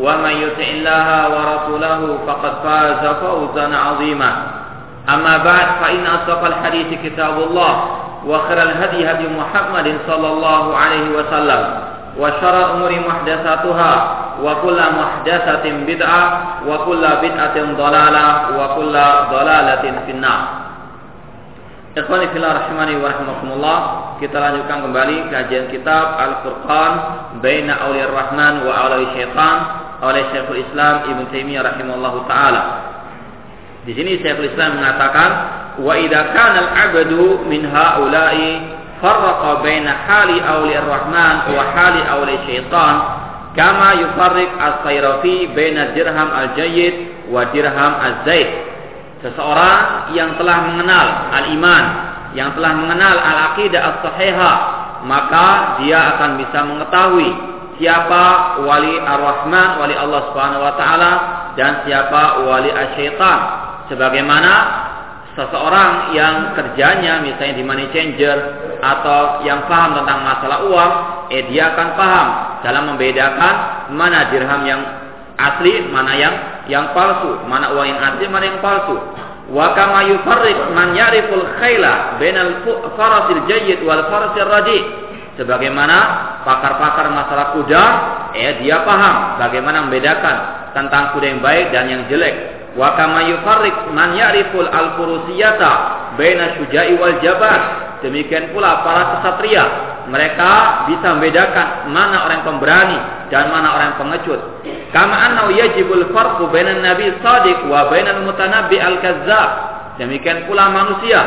ومن يطع الله ورسوله فقد فاز فوزا عظيما أما بعد فإن أصدق الحديث كتاب الله وخير الهدي هدي محمد صلى الله عليه وسلم وشر الأمور محدثاتها وكل محدثة بدعة وكل بدعة ضلالة وكل ضلالة في النار Ikhwani fillah rahimani wa rahimakumullah Kita lanjutkan kembali kajian kitab Al-Furqan Baina awliya rahman wa awliya syaitan oleh Syekhul Islam Ibn Taimiyah rahimahullah ta'ala. Di sini Syekhul Islam mengatakan Wa idha kana al-abdu min ha'ulai Farraqa baina hali awliya rahman Wa hali awliya syaitan Kama yufarrik as-sayrafi Baina dirham al-jayyid Wa dirham al-zaid Seseorang yang telah mengenal al-iman, yang telah mengenal al-aqidah as-sahihah, maka dia akan bisa mengetahui siapa wali ar-Rahman, wali Allah Subhanahu wa taala dan siapa wali asyaitan. Sebagaimana seseorang yang kerjanya misalnya di money changer atau yang paham tentang masalah uang, eh dia akan paham dalam membedakan mana dirham yang asli, mana yang yang palsu, mana uang yang asli, mana yang palsu. Wa kama yufarriq man ya'riful khayla bainal farasil jayyid wal farasil radi. Sebagaimana pakar-pakar masalah kuda, eh dia paham bagaimana membedakan tentang kuda yang baik dan yang jelek. Wa kama yufarriq man ya'riful al-furusiyata baina syuja'i wal jabar. Demikian pula para kesatria, mereka bisa membedakan mana orang pemberani dan mana orang pengecut. Kama annahu yajibul farqu bainan nabi sadiq wa bainal mutanabbi al-kazzab. Demikian pula manusia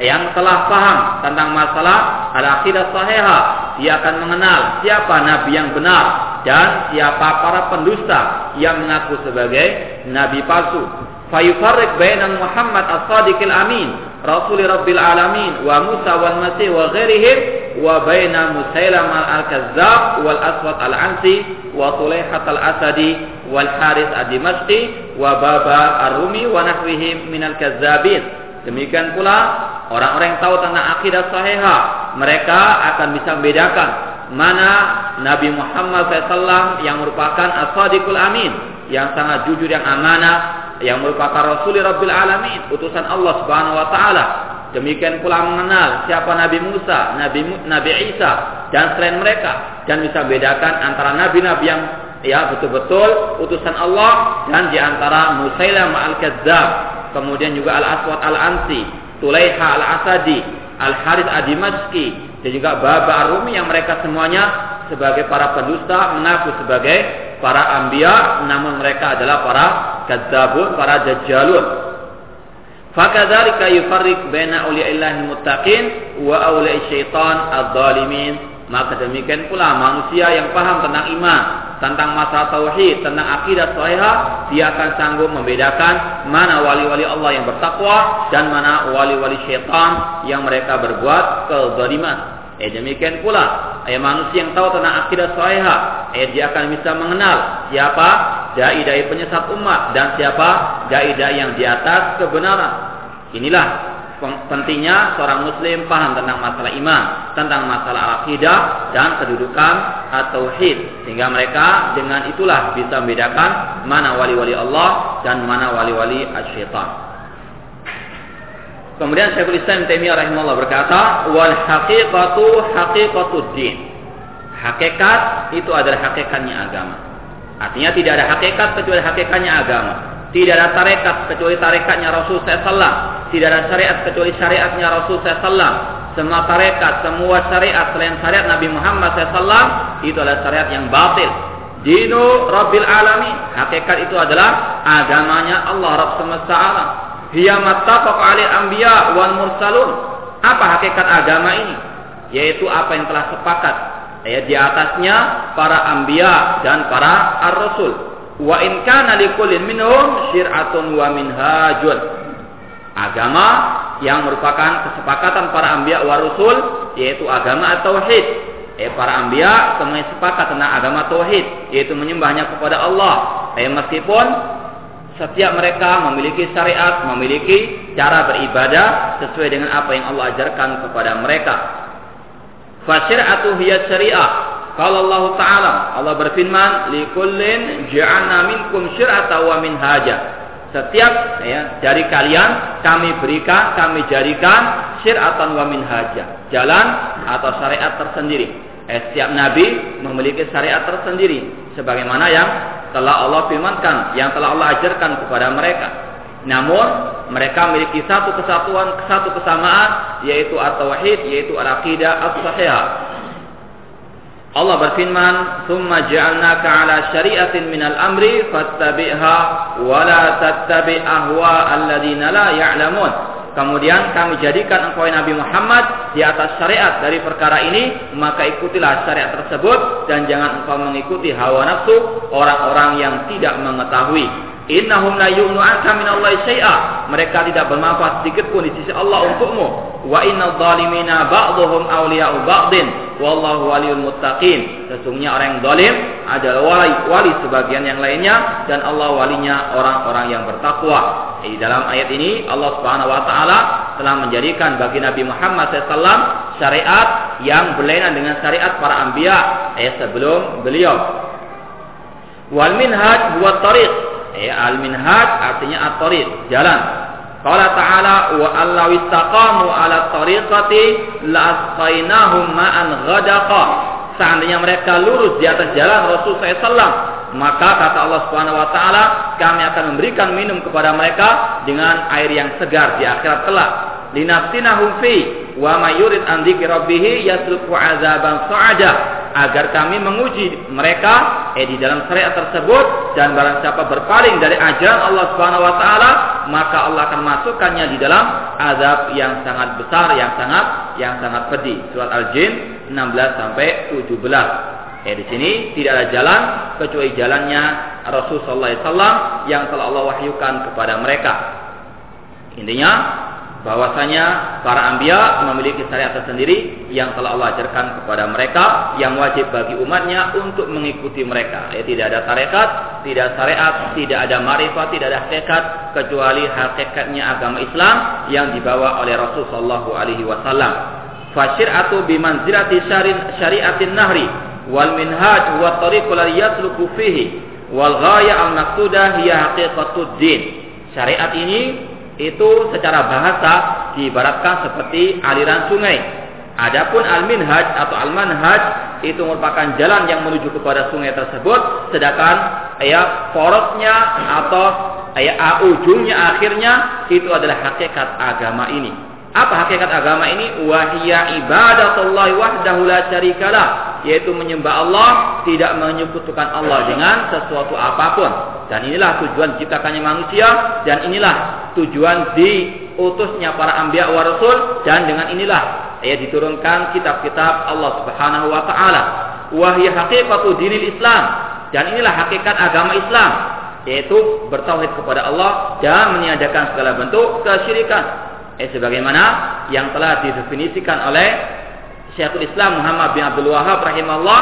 yang telah paham tentang masalah al-aqidah sahihah, dia akan mengenal siapa nabi yang benar dan siapa para pendusta yang mengaku sebagai nabi palsu. Fayufarriq bainal Muhammad as-sadiqil amin Rasul Rabbil Alamin wa Musa wal Masih wa ghairihim wa baina Musailam al-Kazzab wal Aswad al-Ansi wa Tulaihat al-Asadi wal Haris ad-Dimashqi wa Baba ar-Rumi wa nahwihim min al-Kazzabin. Demikian pula orang-orang yang tahu tentang akidah sahihah, mereka akan bisa membedakan mana Nabi Muhammad SAW yang merupakan as-sadiqul amin, yang sangat jujur yang amanah, yang merupakan Rasul Rabbil Alamin, utusan Allah Subhanahu wa taala. Demikian pula mengenal siapa Nabi Musa, Nabi Nabi Isa dan selain mereka dan bisa bedakan antara nabi-nabi yang ya betul-betul utusan Allah dan di antara Musailam al-Kazzab, kemudian juga Al-Aswad al-Ansi, Tulaiha al-Asadi, Al-Harith ad-Dimashqi dan juga Baba ar-Rumi yang mereka semuanya sebagai para pendusta mengaku sebagai para ambia namun mereka adalah para kadzabun, para dajjalun. Fakadzalika yufarriq baina awliyaillahi muttaqin wa awliyai syaitan adz-dhalimin. Maka demikian pula manusia yang paham tentang iman, tentang masalah tauhid, tentang akidah sahihah, dia akan sanggup membedakan mana wali-wali Allah yang bertakwa dan mana wali-wali syaitan yang mereka berbuat kezaliman. Eh demikian pula eh, manusia yang tahu tentang akidah sahihah, eh dia akan bisa mengenal siapa dai-dai penyesat umat dan siapa dai-dai yang di atas kebenaran. Inilah pentingnya seorang muslim paham tentang masalah iman, tentang masalah akidah dan kedudukan atau tauhid sehingga mereka dengan itulah bisa membedakan mana wali-wali Allah dan mana wali-wali asyaitan. Kemudian Syekhul Islam Taimiyah rahimahullah berkata, "Wal haqiqatu haqiqatud din." Hakikat itu adalah hakikatnya agama. Artinya tidak ada hakikat kecuali hakikatnya agama. Tidak ada tarekat kecuali tarekatnya Rasul SAW. Tidak ada syariat kecuali syariatnya Rasul SAW. Semua tarekat, semua syariat selain syariat Nabi Muhammad SAW itu adalah syariat yang batil. Dinu Rabbil Alamin. Hakikat itu adalah agamanya Allah Rabb semesta alam. Hiya mattafaq ali anbiya wal mursalun. Apa hakikat agama ini? Yaitu apa yang telah sepakat ya di atasnya para anbiya dan para ar-rasul. Wa in kana likullin minhum syir'atun wa minhajun. Agama yang merupakan kesepakatan para anbiya wa rasul yaitu agama tauhid. Eh para anbiya semuanya sepakat tentang agama tauhid yaitu menyembahnya kepada Allah. Eh meskipun setiap mereka memiliki syariat, memiliki cara beribadah sesuai dengan apa yang Allah ajarkan kepada mereka. Fasyir'atu hiya syariah. Kalau Allah Ta'ala, Allah berfirman, "Likullin ja'alna minkum syir'ata wa minhaja." Setiap ya, dari kalian kami berikan, kami jadikan syir'atan wa minhaja. Jalan atau syariat tersendiri. Eh, setiap nabi memiliki syariat tersendiri sebagaimana yang telah Allah firmankan, yang telah Allah ajarkan kepada mereka. Namun mereka memiliki satu kesatuan, satu kesamaan yaitu at-tauhid, yaitu al-aqidah as-sahihah. Allah berfirman, "Tsumma ja'alnaka 'ala syari'atin minal amri fattabi'ha wa la tattabi' ahwa alladziina la ya'lamun." Kemudian kami jadikan engkau Nabi Muhammad di atas syariat dari perkara ini, maka ikutilah syariat tersebut dan jangan engkau mengikuti hawa nafsu orang-orang yang tidak mengetahui. Innahum la yu'nu anka min Allah syai'a. Mereka tidak bermanfaat sedikit pun di sisi Allah untukmu. Wa innal zalimina ba'dhum awliya'u ba'din. Wallahu waliyul muttaqin. Sesungguhnya orang yang zalim adalah wali, wali sebagian yang lainnya dan Allah walinya orang-orang yang bertakwa. Di dalam ayat ini Allah Subhanahu wa taala telah menjadikan bagi Nabi Muhammad SAW syariat yang berlainan dengan syariat para anbiya ayat sebelum beliau. Wal minhaj buat tariq Ya, al-minhaj artinya at-tariq, jalan. Qala ta'ala wa allaw istaqamu ala tariqati la asqainahum ma'an ghadaqa. Seandainya mereka lurus di atas jalan Rasul SAW, maka kata Allah Subhanahu wa taala, kami akan memberikan minum kepada mereka dengan air yang segar di akhirat kelak. Linafsinahum fi wa may yurid an dzikri yasluku azaban sa'ada. Agar kami menguji mereka eh di dalam syariat tersebut dan barang siapa berpaling dari ajaran Allah Subhanahu wa taala maka Allah akan masukkannya di dalam azab yang sangat besar yang sangat yang sangat pedih. Surat Al-Jin 16 sampai 17 Eh di sini tidak ada jalan kecuali jalannya Rasul sallallahu alaihi wasallam yang telah Allah wahyukan kepada mereka. Intinya bahwasanya para anbiya memiliki syariat tersendiri yang telah Allah ajarkan kepada mereka yang wajib bagi umatnya untuk mengikuti mereka. Ya, tidak ada tarekat, tidak syariat, tidak ada marifat, tidak ada hakikat kecuali hakikatnya agama Islam yang dibawa oleh Rasul sallallahu alaihi wasallam. Fasyir'atu bimanzilati syariatin nahri wal minhaj wa tariqul yasluku fihi wal ghaya al maqsudah hiya haqiqatud din. Syariat ini itu secara bahasa diibaratkan seperti aliran sungai. Adapun al-minhaj atau al-manhaj itu merupakan jalan yang menuju kepada sungai tersebut, sedangkan ya porosnya atau ya ujungnya akhirnya itu adalah hakikat agama ini. Apa hakikat agama ini? Wahia ibadatullah wahdahu la syarikalah, yaitu menyembah Allah, tidak menyekutukan Allah dengan sesuatu apa pun. Dan inilah tujuan diciptakannya manusia dan inilah tujuan diutusnya para anbiya wa rasul dan dengan inilah ya diturunkan kitab-kitab Allah Subhanahu wa taala. Wahia haqiqatu dinil Islam dan inilah hakikat agama Islam yaitu bertauhid kepada Allah dan meniadakan segala bentuk kesyirikan eh, sebagaimana yang telah didefinisikan oleh Syekhul Islam Muhammad bin Abdul Wahab rahimahullah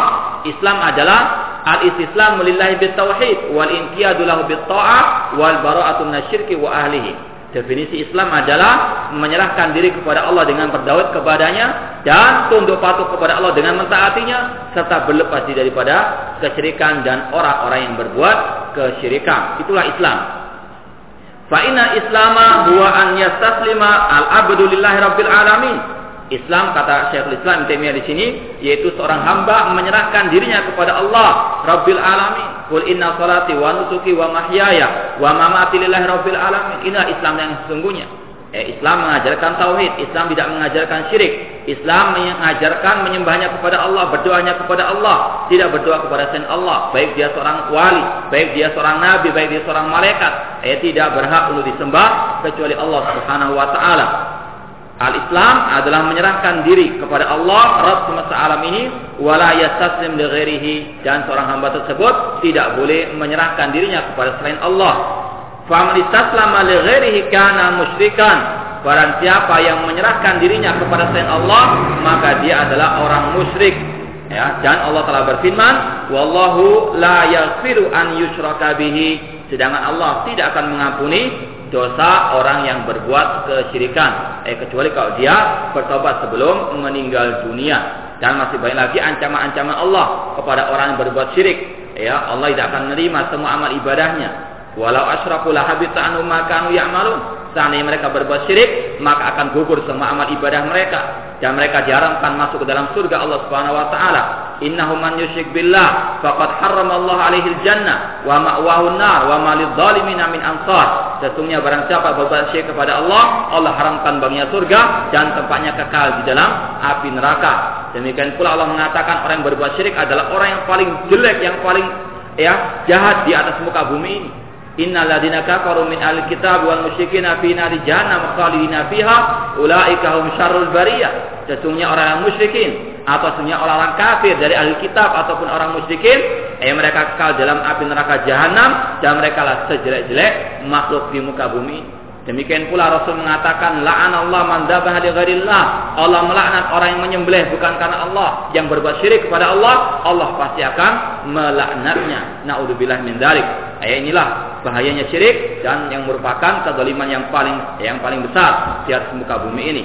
Islam adalah al-istislamu lillahi bitauhid wal inqiyadu lahu bitta'ah wal bara'atu minasyirki wa ahlihi Definisi Islam adalah menyerahkan diri kepada Allah dengan berdawat kepadanya dan tunduk patuh kepada Allah dengan mentaatinya serta berlepas daripada kesyirikan dan orang-orang yang berbuat kesyirikan. Itulah Islam. Fa inna islama huwa an yastaslima al abdu lillahi rabbil alamin. Islam kata Syekhul Islam Taimiyah di sini yaitu seorang hamba menyerahkan dirinya kepada Allah Rabbil alamin. Qul inna salati wa nusuki wa mahyaya wa mamati lillahi rabbil alamin. Inilah Islam yang sesungguhnya. Eh, Islam mengajarkan tauhid, Islam tidak mengajarkan syirik. Islam mengajarkan menyembahnya kepada Allah, berdoanya kepada Allah, tidak berdoa kepada selain Allah, baik dia seorang wali, baik dia seorang nabi, baik dia seorang malaikat, eh tidak berhak untuk disembah kecuali Allah Subhanahu wa taala. Al-Islam adalah menyerahkan diri kepada Allah Rabb semesta alam ini wala yastaslim li dan seorang hamba tersebut tidak boleh menyerahkan dirinya kepada selain Allah. Faman istaslama li ghairihi kana musyrikan. Barang siapa yang menyerahkan dirinya kepada selain Allah, maka dia adalah orang musyrik. Ya, dan Allah telah berfirman, "Wallahu la yaghfiru an yushraka bihi." Sedangkan Allah tidak akan mengampuni dosa orang yang berbuat kesyirikan eh kecuali kalau dia bertobat sebelum meninggal dunia dan masih banyak lagi ancaman-ancaman Allah kepada orang yang berbuat syirik ya Allah tidak akan menerima semua amal ibadahnya walau asyraku la habita anhum ma kanu ya'malun seandainya mereka berbuat syirik maka akan gugur semua amal ibadah mereka dan mereka diharamkan masuk ke dalam surga Allah Subhanahu wa taala. Innahu man yusyrik billah faqad harrama Allah alaihi jannah wa ma'wahu nar wa ma lidh-dhalimin min ansar. Sesungguhnya barang siapa berbuat syirik kepada Allah, Allah haramkan baginya surga dan tempatnya kekal di dalam api neraka. Demikian pula Allah mengatakan orang yang berbuat syirik adalah orang yang paling jelek, yang paling ya jahat di atas muka bumi ini. Innal ladina kafaru min ahli kitab wal musyrikin fi nari jahannam khalidina fiha ulaika hum syarrul bariyah. Sesungguhnya orang musyrikin atau sesungguhnya orang-orang kafir dari ahli kitab ataupun orang musyrikin eh mereka kekal dalam api neraka jahanam dan mereka lah sejelek-jelek makhluk di muka bumi Demikian pula Rasul mengatakan la'an Allah man dzabaha. Allah melaknat orang yang menyembelih bukan karena Allah, yang berbuat syirik kepada Allah, Allah pasti akan melaknatnya. Nauzubillah min dzalik. Ayat inilah bahayanya syirik dan yang merupakan kezaliman yang paling yang paling besar di atas muka bumi ini.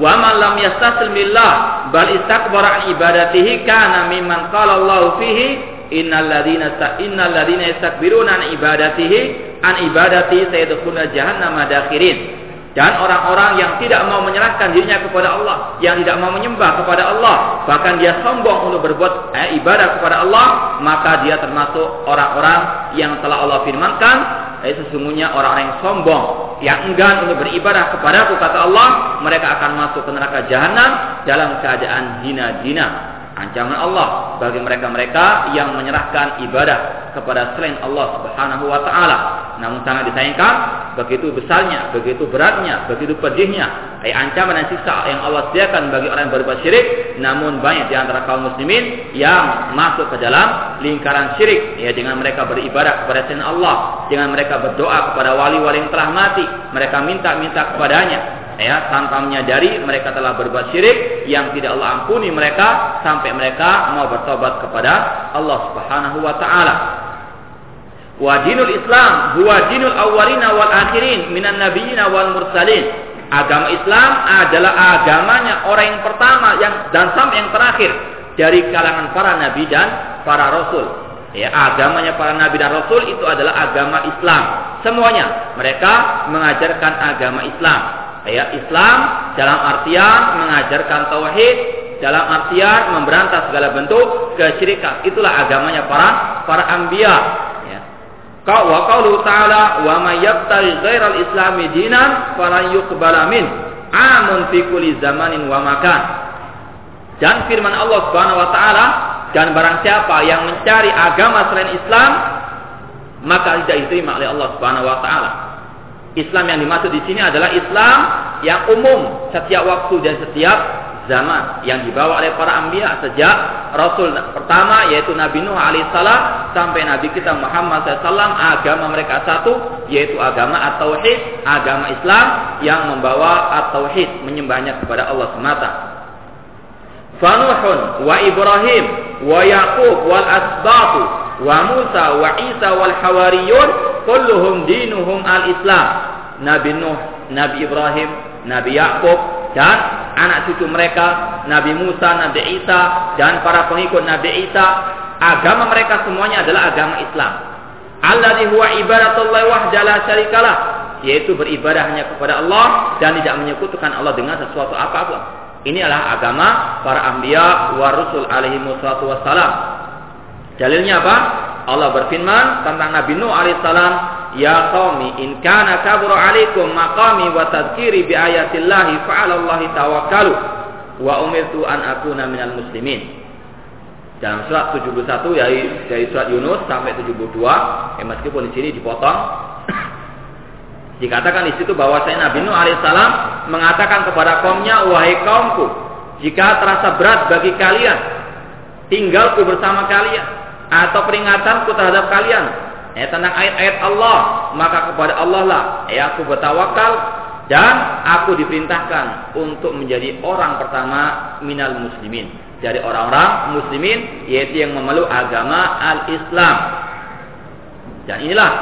Wa man lam yastaslim billah bal istakbara ibadatihi kana mimman qala Allah fihi innal ladina innal ladina yastakbiruna ibadatihi an ibadati sayadkhuluna jahannam madakhirin dan orang-orang yang tidak mau menyerahkan dirinya kepada Allah, yang tidak mau menyembah kepada Allah, bahkan dia sombong untuk berbuat eh, ibadah kepada Allah, maka dia termasuk orang-orang yang telah Allah firmankan, eh, sesungguhnya orang-orang yang sombong, yang enggan untuk beribadah kepada kata Allah, mereka akan masuk ke neraka jahanam dalam keadaan hina-hina ancaman Allah bagi mereka-mereka yang menyerahkan ibadah kepada selain Allah Subhanahu wa taala. Namun sangat disayangkan begitu besarnya, begitu beratnya, begitu pedihnya ayat ancaman dan siksa yang Allah sediakan bagi orang yang berbuat syirik, namun banyak di antara kaum muslimin yang masuk ke dalam lingkaran syirik. Ya dengan mereka beribadah kepada selain Allah, dengan mereka berdoa kepada wali-wali yang telah mati, mereka minta-minta kepadanya, ya tanpa menyadari mereka telah berbuat syirik yang tidak Allah ampuni mereka sampai mereka mau bertobat kepada Allah Subhanahu wa taala. Wa dinul Islam huwa dinul awwalina wal akhirin minan nabiyina wal mursalin. Agama Islam adalah agamanya orang yang pertama yang dan sampai yang terakhir dari kalangan para nabi dan para rasul. Ya, agamanya para nabi dan rasul itu adalah agama Islam. Semuanya mereka mengajarkan agama Islam ya Islam dalam artian mengajarkan tauhid dalam artian memberantas segala bentuk kesyirikan itulah agamanya para para anbiya ya kau wa ta'ala wa may yabtaghi islami dinan falan yuqbala min. Amun fi zamanin wa dan firman Allah Subhanahu wa taala dan barang siapa yang mencari agama selain Islam maka tidak diterima oleh Allah Subhanahu wa taala. Islam yang dimaksud di sini adalah Islam yang umum setiap waktu dan setiap zaman yang dibawa oleh para anbiya sejak Rasul pertama yaitu Nabi Nuh alaihissalam sampai Nabi kita Muhammad SAW agama mereka satu yaitu agama at-tauhid agama Islam yang membawa at-tauhid menyembahnya kepada Allah semata. Fanuhun wa Ibrahim wa Yaqub wal asbatu wa Musa wa Isa wal hawariyun kulluhum dinuhum al-Islam. Nabi Nuh, Nabi Ibrahim, Nabi Yakub dan anak cucu mereka, Nabi Musa, Nabi Isa dan para pengikut Nabi Isa, agama mereka semuanya adalah agama Islam. Alladhi huwa ibadatullah wahdahu la syarikalah, yaitu beribadah hanya kepada Allah dan tidak menyekutukan Allah dengan sesuatu apa pun. Ini adalah agama para anbiya wa rusul alaihi wassalam. Dalilnya apa? Allah berfirman tentang Nabi Nuh alaihissalam, "Ya qaumi, in kana kabura 'alaikum maqami wa tadhkiri bi ayatillahi fa'ala Allahi tawakkalu wa umirtu an akuna minal muslimin." Dalam surat 71 dari, dari surat Yunus sampai 72, eh, meskipun di sini dipotong, dikatakan di situ bahwa saya Nabi Nuh alaihissalam mengatakan kepada kaumnya, wahai kaumku, jika terasa berat bagi kalian, tinggalku bersama kalian, atau peringatanku terhadap kalian, eh, tentang ayat-ayat Allah, maka kepada Allah lah, eh, aku bertawakal dan aku diperintahkan untuk menjadi orang pertama minal muslimin dari orang-orang muslimin yaitu yang memeluk agama al-Islam. Dan inilah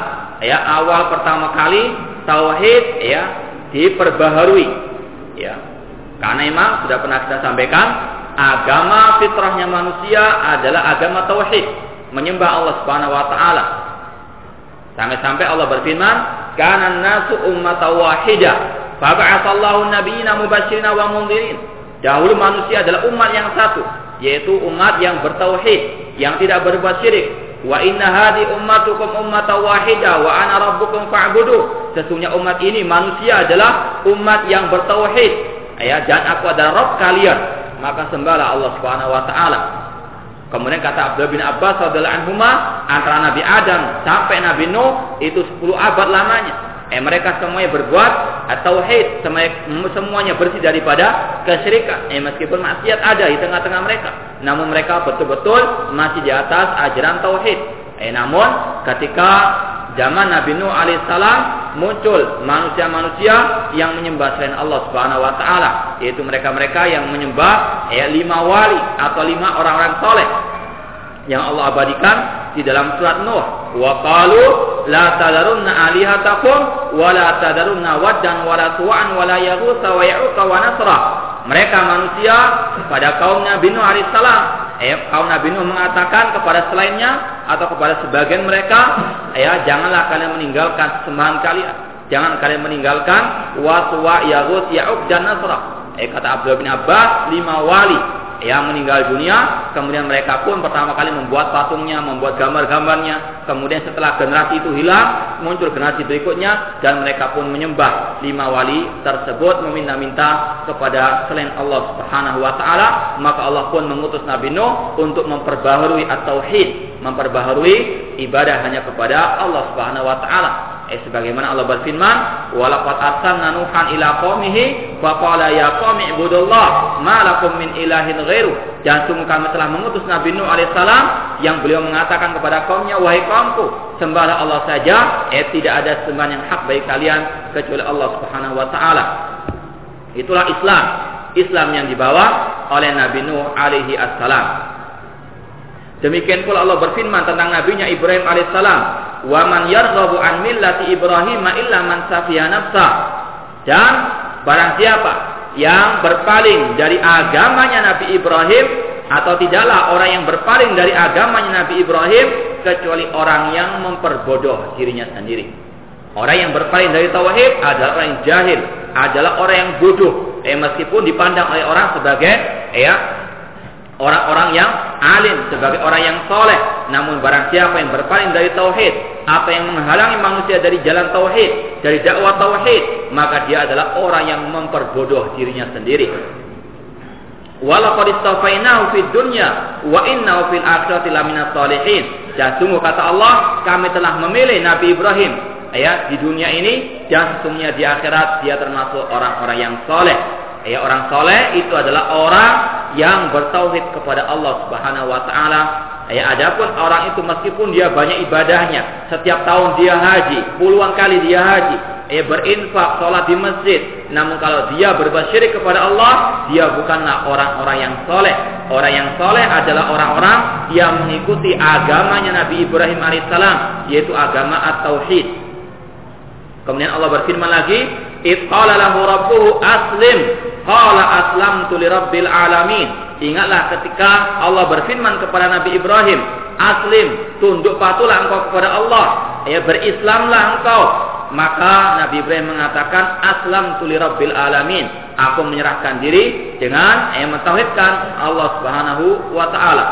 ya awal pertama kali tauhid ya diperbaharui ya. Karena memang sudah pernah kita sampaikan agama fitrahnya manusia adalah agama tauhid, menyembah Allah Subhanahu wa taala. Sampai-sampai Allah berfirman, "Kana nasu ummatan wahidah, fa ba'atsallahu nabiyina mubasysyirin wa mundhirin." Dahulu manusia adalah umat yang satu, yaitu umat yang bertauhid, yang tidak berbuat syirik. Wa inna hadi ummatukum ummatan wahida wa ana rabbukum fa'budu. Sesungguhnya umat ini manusia adalah umat yang bertauhid. Ya, dan aku adalah Rabb kalian. Maka sembahlah Allah Subhanahu wa taala. Kemudian kata Abdullah bin Abbas radhiyallahu anhu antara Nabi Adam sampai Nabi Nuh itu 10 abad lamanya. Eh mereka semuanya berbuat tauhid, semuanya bersih daripada kesyirikan. Eh meskipun maksiat ada di tengah-tengah mereka, namun mereka betul-betul masih di atas ajaran tauhid. Eh namun ketika zaman Nabi Nuh alaihissalam muncul manusia-manusia yang menyembah selain Allah Subhanahu wa taala, yaitu mereka-mereka yang menyembah eh, lima wali atau lima orang-orang soleh yang Allah abadikan di dalam surat Nuh. Wa qalu la tadarunna alihatakum wa la tadarunna waddan wa la suwa'an wa la yaghutsa wa ya'uqa wa nasra. Mereka manusia pada kaum Nabi Nuh alaihissalam. Eh, kaum Nabi Nuh mengatakan kepada selainnya atau kepada sebagian mereka, ya janganlah kalian meninggalkan sembahan kalian. Jangan kalian meninggalkan wa suwa yaghut ya'uq dan nasra. Eh kata Abdullah bin Abbas, lima wali yang meninggal dunia, kemudian mereka pun pertama kali membuat patungnya, membuat gambar-gambarnya, kemudian setelah generasi itu hilang, muncul generasi berikutnya dan mereka pun menyembah lima wali tersebut meminta-minta kepada selain Allah Subhanahu wa taala, maka Allah pun mengutus Nabi Nuh untuk memperbaharui at-tauhid, memperbaharui ibadah hanya kepada Allah Subhanahu wa taala. Eh sebagaimana Allah berfirman, "Walaqad arsalna Nuhan ila qaumihi fa qala ya qaumi ibudullah ma lakum min ilahin ghairu." Dan sungguh kami telah mengutus Nabi Nuh alaihissalam yang beliau mengatakan kepada kaumnya, "Wahai kaumku, sembahlah Allah saja, eh tidak ada sembahan yang hak bagi kalian kecuali Allah Subhanahu wa taala." Itulah Islam. Islam yang dibawa oleh Nabi Nuh alaihi assalam. Demikian pula Allah berfirman tentang nabinya Ibrahim alaihissalam, "Wa man yarghabu an millati Ibrahim illa man safiya nafsa." Dan barang siapa yang berpaling dari agamanya Nabi Ibrahim atau tidaklah orang yang berpaling dari agamanya Nabi Ibrahim kecuali orang yang memperbodoh dirinya sendiri. Orang yang berpaling dari tauhid adalah orang yang jahil, adalah orang yang bodoh. Eh meskipun dipandang oleh orang sebagai ya orang-orang yang alim sebagai orang yang soleh. Namun barang siapa yang berpaling dari tauhid, apa yang menghalangi manusia dari jalan tauhid, dari dakwah tauhid, maka dia adalah orang yang memperbodoh dirinya sendiri. Walaqad fid dunya wa fil akhirati laminas salihin. Dan sungguh kata Allah, kami telah memilih Nabi Ibrahim ya di dunia ini dan sesungguhnya di akhirat dia termasuk orang-orang yang soleh. Ya orang soleh itu adalah orang yang bertauhid kepada Allah Subhanahu Wa Taala. Ya adapun orang itu meskipun dia banyak ibadahnya, setiap tahun dia haji, puluhan kali dia haji, ya berinfak, sholat di masjid. Namun kalau dia berbuat syirik kepada Allah, dia bukanlah orang-orang yang soleh. Orang yang soleh adalah orang-orang yang mengikuti agamanya Nabi Ibrahim alaihissalam, yaitu agama at-tauhid. Kemudian Allah berfirman lagi, "Iqala lahu rabbuhu aslim." Qala aslamtu lirabbil alamin. Ingatlah ketika Allah berfirman kepada Nabi Ibrahim, "Aslim, tunduk patuhlah engkau kepada Allah, ya berislamlah engkau." Maka Nabi Ibrahim mengatakan, "Aslamtu lirabbil alamin." Aku menyerahkan diri dengan eh, mentauhidkan Allah Subhanahu wa taala.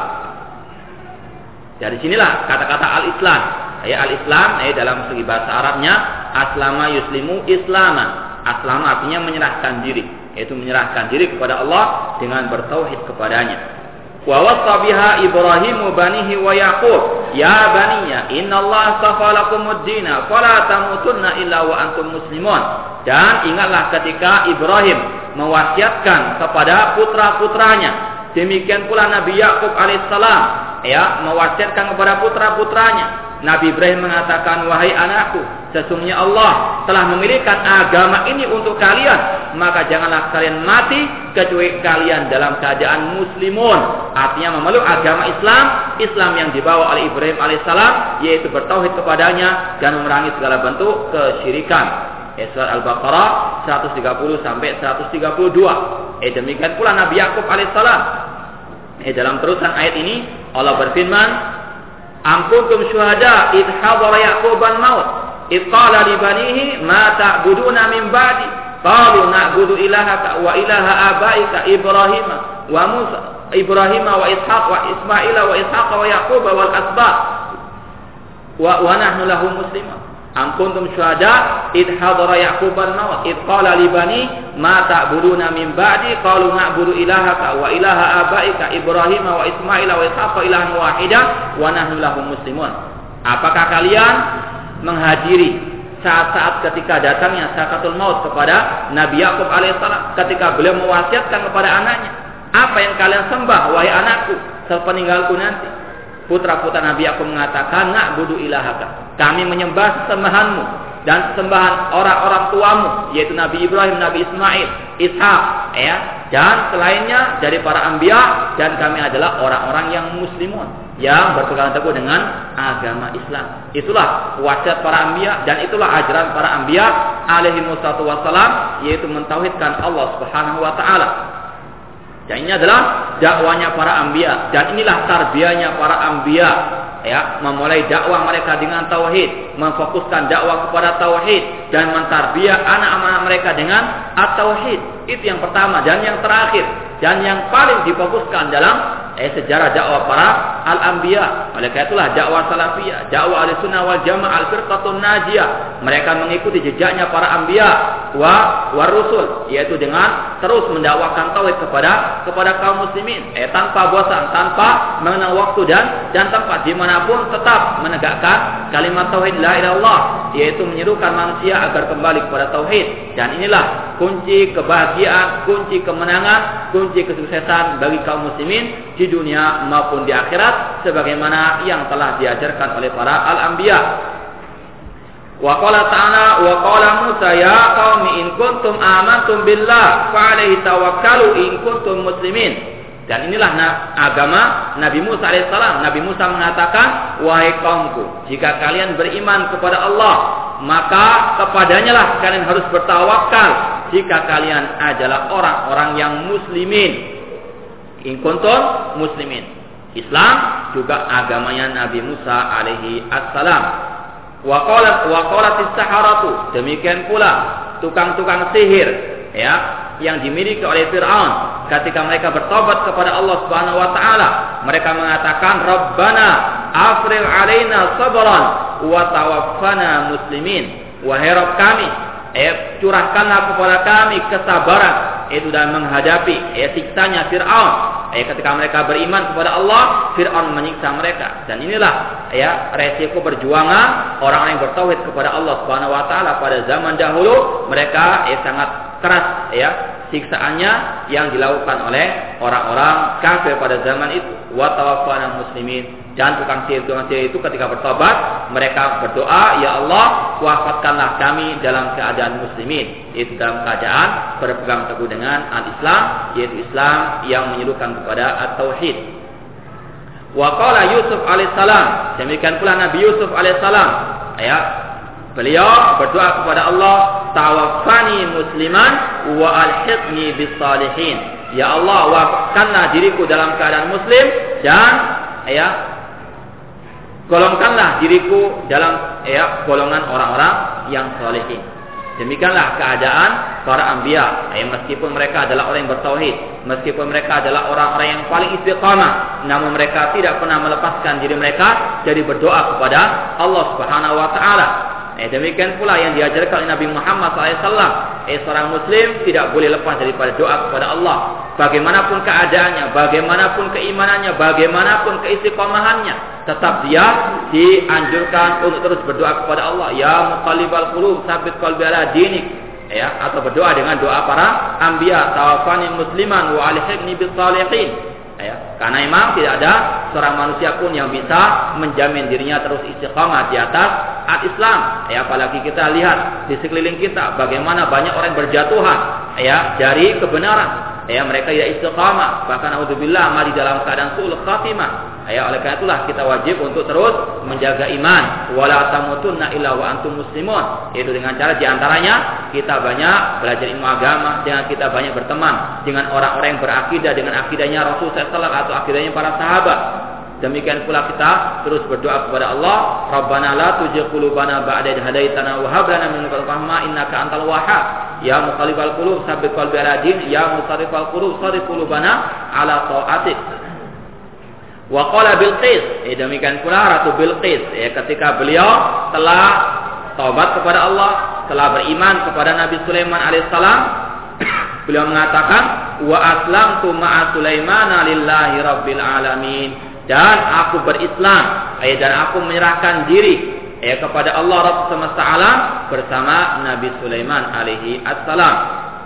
Dari sinilah kata-kata al-Islam. Ya al-Islam ya dalam segi bahasa Arabnya aslama yuslimu islama. Aslama artinya menyerahkan diri, yaitu menyerahkan diri kepada Allah dengan bertauhid kepadanya. Wa wasa biha Ibrahim banihi wa Yaqub, ya baniya, inna Allah astafa lakumud dina, fala tamutunna illa wa antum muslimun. Dan ingatlah ketika Ibrahim mewasiatkan kepada putra-putranya, demikian pula Nabi Yakub alaihissalam ya mewasiatkan kepada putra-putranya Nabi Ibrahim mengatakan, wahai anakku, sesungguhnya Allah telah memilihkan agama ini untuk kalian, maka janganlah kalian mati kecuali kalian dalam keadaan muslimun. Artinya memeluk agama Islam, Islam yang dibawa oleh Ibrahim alaihissalam, yaitu bertauhid kepadanya dan memerangi segala bentuk kesyirikan. Surat Al-Baqarah 130 sampai 132. Eh demikian pula Nabi Yakub alaihissalam. Eh dalam terusan ayat ini Allah berfirman, Am kuntum syuhada id hadara Yaqub al-maut id qala li banihi ma ta'buduna min ba'di? Qalu na'budu ilahaka wa ilaha abaika Ibrahim wa Musa Ibrahim wa Ishaq wa Ismail wa Ishaq wa Yaqub wal asba wa wa nahnu lahu muslimun Am kuntum syuhada id hadara Yaqub al-maut id qala li bani ma ta'buduna min ba'di? Qalu na'budu ilahaka wa ilaha abaika Ibrahim wa Ismail wa Ishaq ilahan wahida wa nahnu lahu muslimun. Apakah kalian menghadiri saat-saat ketika datangnya sakatul maut kepada Nabi Yakub alaihissalam ketika beliau mewasiatkan kepada anaknya? Apa yang kalian sembah wahai anakku sepeninggalku nanti putra-putra Nabi aku mengatakan nak budu ilahaka. Kami menyembah sembahanmu dan sembahan orang-orang tuamu yaitu Nabi Ibrahim, Nabi Ismail, Ishak, ya dan selainnya dari para ambia dan kami adalah orang-orang yang muslimun yang berpegang teguh dengan agama Islam. Itulah wasiat para ambia dan itulah ajaran para ambia alaihi wassalam yaitu mentauhidkan Allah Subhanahu wa taala. Dan ini adalah dakwanya para ambia dan inilah tarbiyahnya para ambia ya memulai dakwah mereka dengan tauhid. Memfokuskan dakwah kepada tauhid. Dan mentarbiyah anak-anak mereka dengan at-tauhid. Itu yang pertama. Dan yang terakhir. Dan yang paling difokuskan dalam eh, sejarah dakwah para al-anbiya. Oleh karena itulah dakwah salafiyah, dakwah al-sunnah wal jamaah al-firqatun najiyah. Mereka mengikuti jejaknya para anbiya wa wa rusul, yaitu dengan terus mendakwakan tauhid kepada kepada kaum muslimin, eh tanpa bosan, tanpa mengenal waktu dan dan tempat di mana pun tetap menegakkan kalimat tauhid la ilallah, yaitu menyerukan manusia agar kembali kepada tauhid. Dan inilah kunci kebahagiaan, kunci kemenangan, kunci kesuksesan bagi kaum muslimin di dunia maupun di akhirat sebagaimana yang telah diajarkan oleh para al-anbiya. Wa qala ta'ala wa qala Musa ya qaumi in kuntum amantum billah fa alaihi tawakkalu in kuntum muslimin. Dan inilah agama Nabi Musa alaihissalam. Nabi Musa mengatakan, wahai kaumku, jika kalian beriman kepada Allah, maka kepadanya lah kalian harus bertawakal. Jika kalian adalah orang-orang yang muslimin, in kuntum muslimin. Islam juga agamanya Nabi Musa alaihi assalam. Wa qalat saharatu demikian pula tukang-tukang sihir ya yang dimiliki oleh Firaun. Ketika mereka bertobat kepada Allah Subhanahu wa taala mereka mengatakan Rabbana afril alaina sabran wa tawaffana muslimin. Wahai Rabb kami eh curahkanlah kepada kami kesabaran. Itu dalam menghadapi ya siksanya Fir'aun ya ketika mereka beriman kepada Allah Fir'aun menyiksa mereka. Dan inilah ya resiko perjuangan orang-orang yang bertauhid kepada Allah Subhanahu wa taala pada zaman dahulu. Mereka ya sangat keras ya siksaannya yang dilakukan oleh orang-orang kafir pada zaman itu wa tawaffana muslimin. Dan tukang sihir tukang sihir itu ketika bertobat mereka berdoa ya Allah wafatkanlah kami dalam keadaan muslimin. Itu dalam keadaan berpegang teguh dengan al-Islam yaitu Islam yang menyerukan kepada at-tauhid. Wa qala Yusuf alaihissalam demikian pula Nabi Yusuf alaihissalam ya beliau berdoa kepada Allah tawaffani musliman wa alhiqni bis salihin ya Allah wafatkanlah diriku dalam keadaan muslim dan ya golongkanlah diriku dalam ya golongan orang-orang yang solehin. Demikianlah keadaan para ambia, ya, meskipun mereka adalah orang yang bertauhid, meskipun mereka adalah orang-orang yang paling istiqamah, namun mereka tidak pernah melepaskan diri mereka dari berdoa kepada Allah Subhanahu wa taala. Eh, demikian pula yang diajarkan oleh Nabi Muhammad SAW. Eh, seorang Muslim tidak boleh lepas daripada doa kepada Allah. Bagaimanapun keadaannya, bagaimanapun keimanannya, bagaimanapun keistiqomahannya, tetap dia dianjurkan untuk terus berdoa kepada Allah. Ya muqallibal qulub, sabit qalbi ala dinik ya atau berdoa dengan doa para anbiya tawafani musliman wa alhiqni bis salihin ya karena memang tidak ada seorang manusia pun yang bisa menjamin dirinya terus istiqamah di atas at Islam ya apalagi kita lihat di sekeliling kita bagaimana banyak orang berjatuhan ya dari kebenaran ya mereka tidak istiqamah bahkan auzubillah mati dalam keadaan suul khatimah Ya, oleh karena itulah kita wajib untuk terus menjaga iman. Wala tamutunna illa wa antum muslimun. Itu dengan cara di antaranya kita banyak belajar ilmu agama, dengan kita banyak berteman dengan orang-orang yang berakidah dengan akidahnya Rasul SAW atau akidahnya para sahabat. Demikian pula kita terus berdoa kepada Allah, Rabbana la tuzigh qulubana ba'da idh hadaitana wa hab lana min ladunka rahmah innaka antal wahhab. Ya muqallibal qulub tsabbit qalbi ala din, ya musarrifal qulub sarrif qulubana ala ta'atik. Wa qala Bilqis, eh, demikian pula Ratu Bilqis ya ketika beliau telah taubat kepada Allah, telah beriman kepada Nabi Sulaiman alaihissalam, beliau mengatakan wa aslamtu ma'a Sulaiman lillahi rabbil alamin dan aku berislam eh, dan aku menyerahkan diri eh, kepada Allah Rabb semesta alam bersama Nabi Sulaiman alaihi assalam.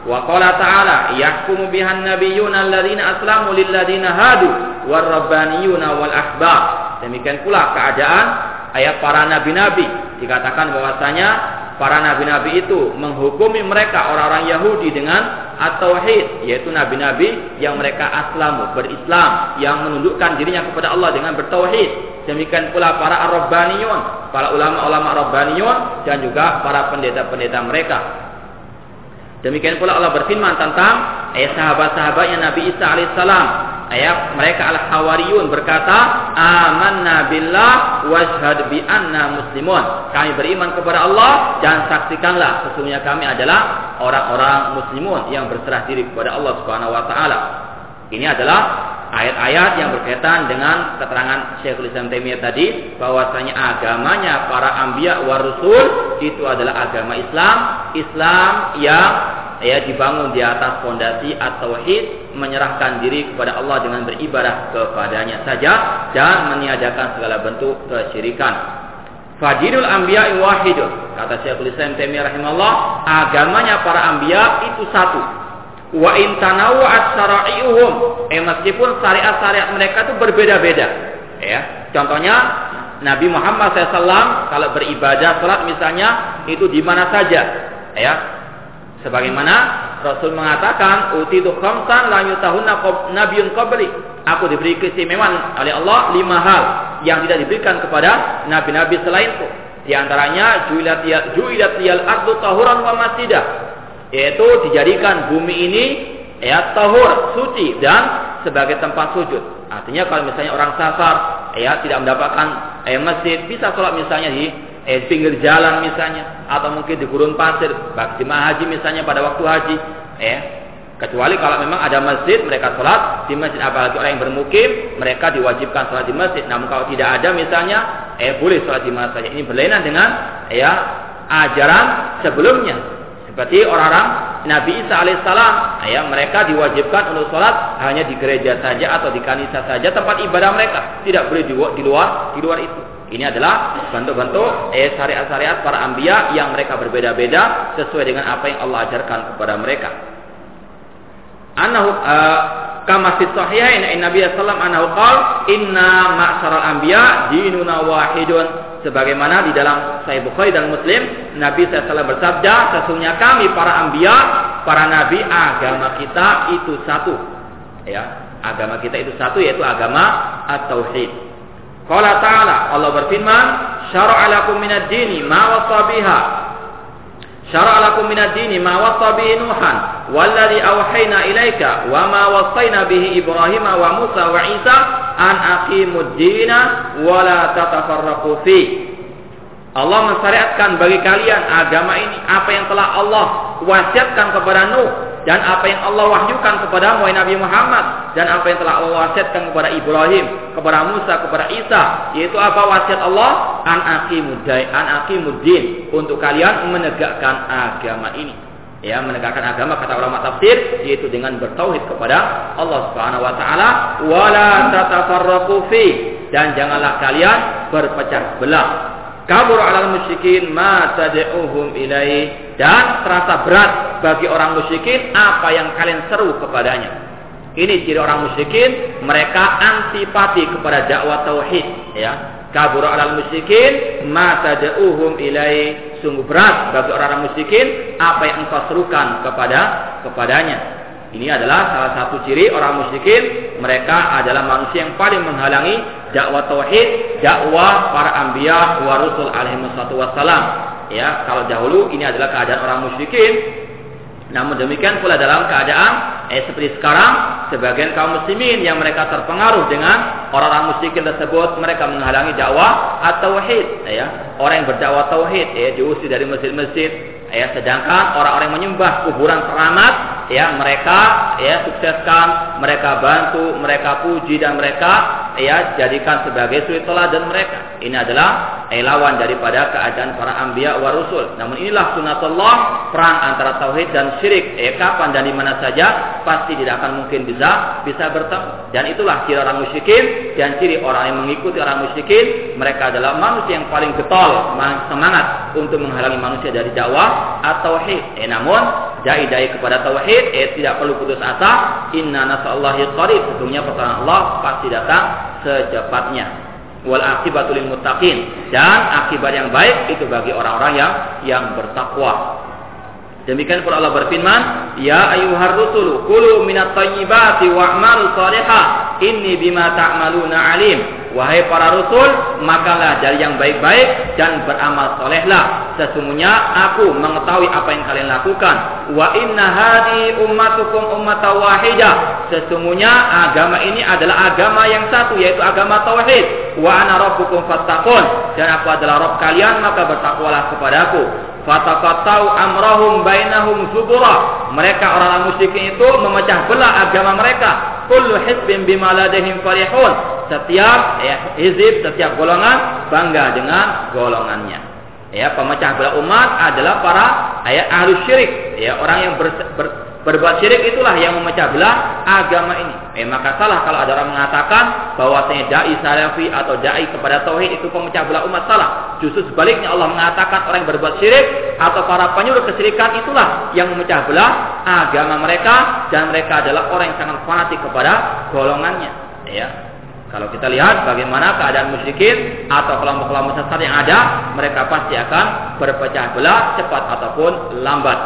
Wa qala ta'ala yahkumu bihan nabiyyuna alladziina aslamu lil hadu war rabbaniyuna wal ahbab. Demikian pula keadaan ayat para nabi-nabi dikatakan bahwasanya para nabi-nabi itu menghukumi mereka orang-orang Yahudi dengan at-tauhid yaitu nabi-nabi yang mereka aslamu berislam yang menundukkan dirinya kepada Allah dengan bertauhid demikian pula para ar-rabbaniyun para ulama-ulama rabbaniyun dan juga para pendeta-pendeta mereka Demikian pula Allah berfirman tentang eh, sahabat-sahabatnya Nabi Isa alaihissalam. Ayat mereka al-hawariyun berkata, "Amanna billah washhad bi anna muslimun." Kami beriman kepada Allah dan saksikanlah sesungguhnya kami adalah orang-orang muslimun yang berserah diri kepada Allah Subhanahu wa taala. Ini adalah ayat-ayat yang berkaitan dengan keterangan Syekhul Islam Taimiyah tadi bahwasanya agamanya para anbiya wa rasul itu adalah agama Islam, Islam yang ya dibangun di atas fondasi at-tauhid, menyerahkan diri kepada Allah dengan beribadah kepadanya saja dan meniadakan segala bentuk kesyirikan. Fadilul anbiya wahidun. Kata Syekhul Islam Taimiyah rahimahullah, agamanya para anbiya itu satu wa in tanawwa'at syara'i'uhum eh meskipun syariat-syariat mereka itu berbeda-beda ya contohnya Nabi Muhammad SAW kalau beribadah salat misalnya itu di mana saja ya sebagaimana Rasul mengatakan utitu khamsan la yutahunna nabiyyun qabli. Aku diberi keistimewaan oleh Allah lima hal yang tidak diberikan kepada nabi-nabi selainku. Di antaranya juilat juilat liyal ardu tahuran wa masjidah yaitu dijadikan bumi ini ya tahur suci dan sebagai tempat sujud. Artinya kalau misalnya orang safar ya tidak mendapatkan eh, masjid bisa sholat misalnya di eh, pinggir jalan misalnya atau mungkin di gurun pasir bagi jemaah haji misalnya pada waktu haji. Ya kecuali kalau memang ada masjid mereka sholat di masjid. Apalagi orang yang bermukim mereka diwajibkan sholat di masjid. Namun kalau tidak ada misalnya eh boleh sholat di mana saja ini berlainan dengan ya ajaran sebelumnya. Seperti orang-orang Nabi Isa alaihissalam, ya mereka diwajibkan untuk sholat hanya di gereja saja atau di kanisa saja tempat ibadah mereka, tidak boleh di luar di luar itu. Ini adalah bentuk-bentuk eh, syariat-syariat para ambia yang mereka berbeda-beda sesuai dengan apa yang Allah ajarkan kepada mereka. Anahu uh, kama fi sahihain Nabi sallallahu alaihi wasallam inna ma'syaral anbiya dinuna wahidun. Sebagaimana di dalam Sahih Bukhari dan Muslim Nabi SAW bersabda sesungguhnya kami para ambia para nabi agama kita itu satu. Ya agama kita itu satu yaitu agama at-tauhid qala ta'ala Allah berfirman syara'a lakum minad dini ma wasa biha syara'a lakum minad dini ma wasa nuhan walladhi awhayna ilaika wa ma wasayna bihi ibrahim wa musa wa isa an aqimud dina wa la tatafarraqu fi. Allah mensyariatkan bagi kalian agama ini apa yang telah Allah wasiatkan kepada Nuh dan apa yang Allah wahyukan kepada Nabi Muhammad dan apa yang telah Allah wasiatkan kepada Ibrahim, kepada Musa, kepada Isa, yaitu apa wasiat Allah an aqimudai an aqimuddin untuk kalian menegakkan agama ini. Ya, menegakkan agama kata ulama tafsir yaitu dengan bertauhid kepada Allah Subhanahu wa taala wala tatafarraqu fi dan janganlah kalian berpecah belah kabur alal musyrikin ma tad'uhum ilai dan terasa berat bagi orang musyrikin apa yang kalian seru kepadanya. Ini ciri orang musyrikin, mereka antipati kepada dakwah tauhid, ya. Kabur alal musyrikin, mata tad'uhum ilai. Sungguh berat bagi orang-orang musyrikin apa yang engkau serukan kepada kepadanya. Ini adalah salah satu ciri orang musyrikin. Mereka adalah manusia yang paling menghalangi dakwah tauhid, dakwah para anbiya wa rusul alaihi wassalam. Ya kalau dahulu ini adalah keadaan orang musyrikin. Namun demikian pula dalam keadaan eh, seperti sekarang sebagian kaum muslimin yang mereka terpengaruh dengan orang-orang musyrikin tersebut mereka menghalangi dakwah atau tauhid ya. Orang yang berdakwah tauhid ya diusir dari masjid-masjid ya sedangkan orang-orang yang menyembah kuburan keramat ya mereka ya sukseskan mereka bantu mereka puji dan mereka ya jadikan sebagai suri teladan mereka. Ini adalah lawan daripada keadaan para anbiya wa rusul. Namun inilah sunatullah perang antara tauhid dan syirik. Eh kapan dan di mana saja pasti tidak akan mungkin bisa bisa bertemu. Dan itulah ciri orang musyrikin dan ciri orang yang mengikuti orang musyrikin. Mereka adalah manusia yang paling getol, semangat untuk menghalangi manusia dari dakwah atau tauhid. Eh namun dai-dai kepada tauhid eh tidak perlu putus asa. Inna nasallahi qarib. Sesungguhnya pertolongan Allah pasti datang secepatnya. Wal akibatul muttaqin dan akibat yang baik itu bagi orang-orang yang yang bertakwa. Demikian pula Allah berfirman, "Ya ayyuhar rusul, kulu minat thayyibati wa'malu shalihah, inni bima ta'maluna alim." Wahai para rasul, makalah dari yang baik-baik dan beramal solehlah. Sesungguhnya aku mengetahui apa yang kalian lakukan. Wa inna hadi ummatukum ummata wahida. Sesungguhnya agama ini adalah agama yang satu yaitu agama tauhid. Wa ana rabbukum. Dan aku adalah Rabb kalian maka bertakwalah kepadaku. Fataqattau amrahum bainahum zubura. Mereka orang-orang musyrikin itu memecah belah agama mereka. Kullu hizbin bima ladehim farihun setiap ya, hizib, setiap golongan bangga dengan golongannya. Ya, pemecah belah umat adalah para ya, ahli syirik, ya, orang yang ber, ber, berbuat syirik itulah yang memecah belah agama ini. Eh, maka salah kalau ada orang mengatakan bahwa dai salafi atau dai kepada tauhid itu pemecah belah umat salah. Justru sebaliknya Allah mengatakan orang yang berbuat syirik atau para penyuruh kesyirikan itulah yang memecah belah agama mereka dan mereka adalah orang yang sangat fanatik kepada golongannya. Ya, kalau kita lihat bagaimana keadaan musyrikin atau kelompok-kelompok sesat yang ada, mereka pasti akan berpecah belah cepat ataupun lambat.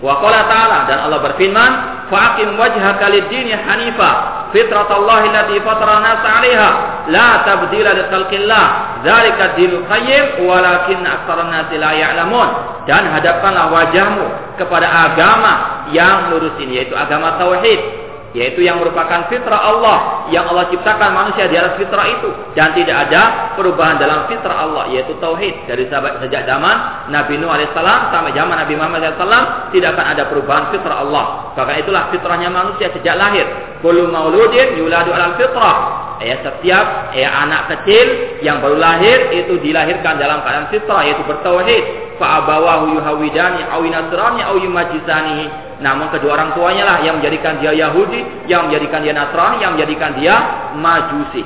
Wa qala ta'ala dan Allah berfirman, "Faqim wajhaka lid-dini hanifa, fitratallahi allati fatara an-nasa 'alaiha, la tabdila li khalqillah, dzalika dinul qayyim walakin aktsaran nasi la ya'lamun." Dan hadapkanlah wajahmu kepada agama yang lurus ini yaitu agama tauhid yaitu yang merupakan fitrah Allah yang Allah ciptakan manusia di atas fitrah itu. Dan tidak ada perubahan dalam fitrah Allah yaitu tauhid. Dari sejak zaman Nabi Nuh alaihissalam sampai zaman Nabi Muhammad alaihissalam tidak akan ada perubahan fitrah Allah. Bahkan itulah fitrahnya manusia sejak lahir. Kullu mauludin yuladu alal fitrah. Ya setiap ya anak kecil yang baru lahir itu dilahirkan dalam keadaan fitrah yaitu bertauhid. Fa abawahu yuhawidani aw yunasrani aw yumajisani namun kedua orang tuanya lah yang menjadikan dia Yahudi, yang menjadikan dia Nasrani, yang menjadikan dia Majusi.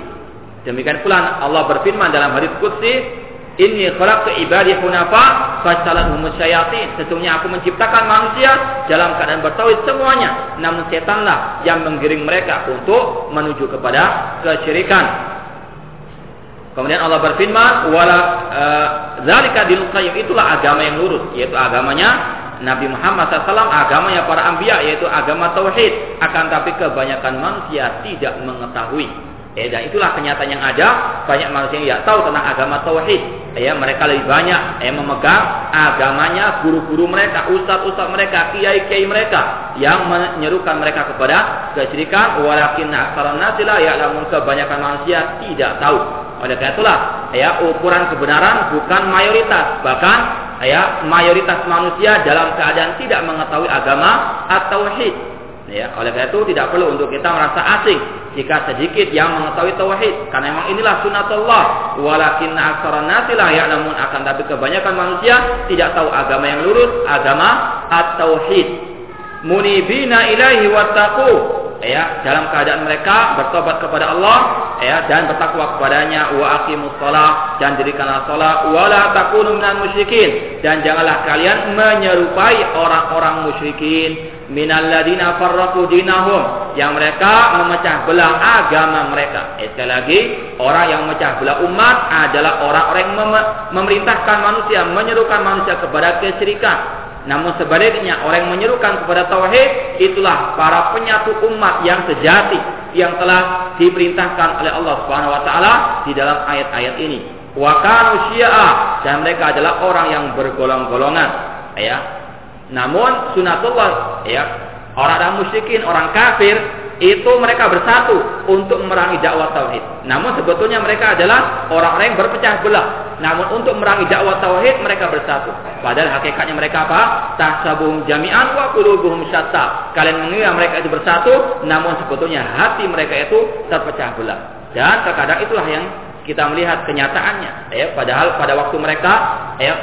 Demikian pula Allah berfirman dalam hadis qudsi, Inni khalaqtu ibadi hunafa fasalahum syayatin. Sesungguhnya aku menciptakan manusia dalam keadaan bertauhid semuanya, namun setanlah yang menggiring mereka untuk menuju kepada kesyirikan. Kemudian Allah berfirman, "Wala uh, zalika dinul itulah agama yang lurus, yaitu agamanya Nabi Muhammad SAW agamanya para ambia yaitu agama tauhid akan tapi kebanyakan manusia tidak mengetahui Eh, dan itulah kenyataan yang ada. Banyak manusia yang tidak tahu tentang agama tauhid. Ya, mereka lebih banyak eh, memegang agamanya guru-guru mereka, ustaz-ustaz mereka, kiai-kiai mereka yang menyerukan mereka kepada kesyirikan. Walakin aksaran nasilah ya namun kebanyakan manusia tidak tahu. Oleh karena itulah, ya ukuran kebenaran bukan mayoritas, bahkan ya mayoritas manusia dalam keadaan tidak mengetahui agama atau tauhid Ya, oleh karena itu tidak perlu untuk kita merasa asing jika sedikit yang mengetahui tauhid. Karena memang inilah sunatullah walakin aktsara nasi la ya'lamun. Akan tapi kebanyakan manusia tidak tahu agama yang lurus, agama at-tauhid. Munibina ilaihi wattaqu ya dalam keadaan mereka bertobat kepada Allah ya dan bertakwa kepadanya wa aqimus shalah dan dirikanlah salat wala takunu minal musyrikin dan janganlah kalian menyerupai orang-orang musyrikin minal ladina farraqu dinahum yang mereka memecah belah agama mereka. Eh, sekali lagi, orang yang memecah belah umat adalah orang-orang yang mem memerintahkan manusia, menyerukan manusia kepada kesyirikan namun sebaliknya orang yang menyerukan kepada tauhid itulah para penyatu umat yang sejati yang telah diperintahkan oleh Allah Subhanahu wa taala di dalam ayat-ayat ini. Wa kanu dan mereka adalah orang yang bergolong-golongan ya. Namun sunatullah ya orang-orang musyrikin, orang kafir itu mereka bersatu untuk memerangi dakwah tauhid. Namun sebetulnya mereka adalah orang-orang yang berpecah belah. Namun untuk memerangi dakwah tauhid mereka bersatu. Padahal hakikatnya mereka apa? Tahsabuhum jami'an wa qulubuhum syatta. Kalian mengira mereka itu bersatu, namun sebetulnya hati mereka itu terpecah belah. Dan terkadang itulah yang kita melihat kenyataannya. Ya, padahal pada waktu mereka ya,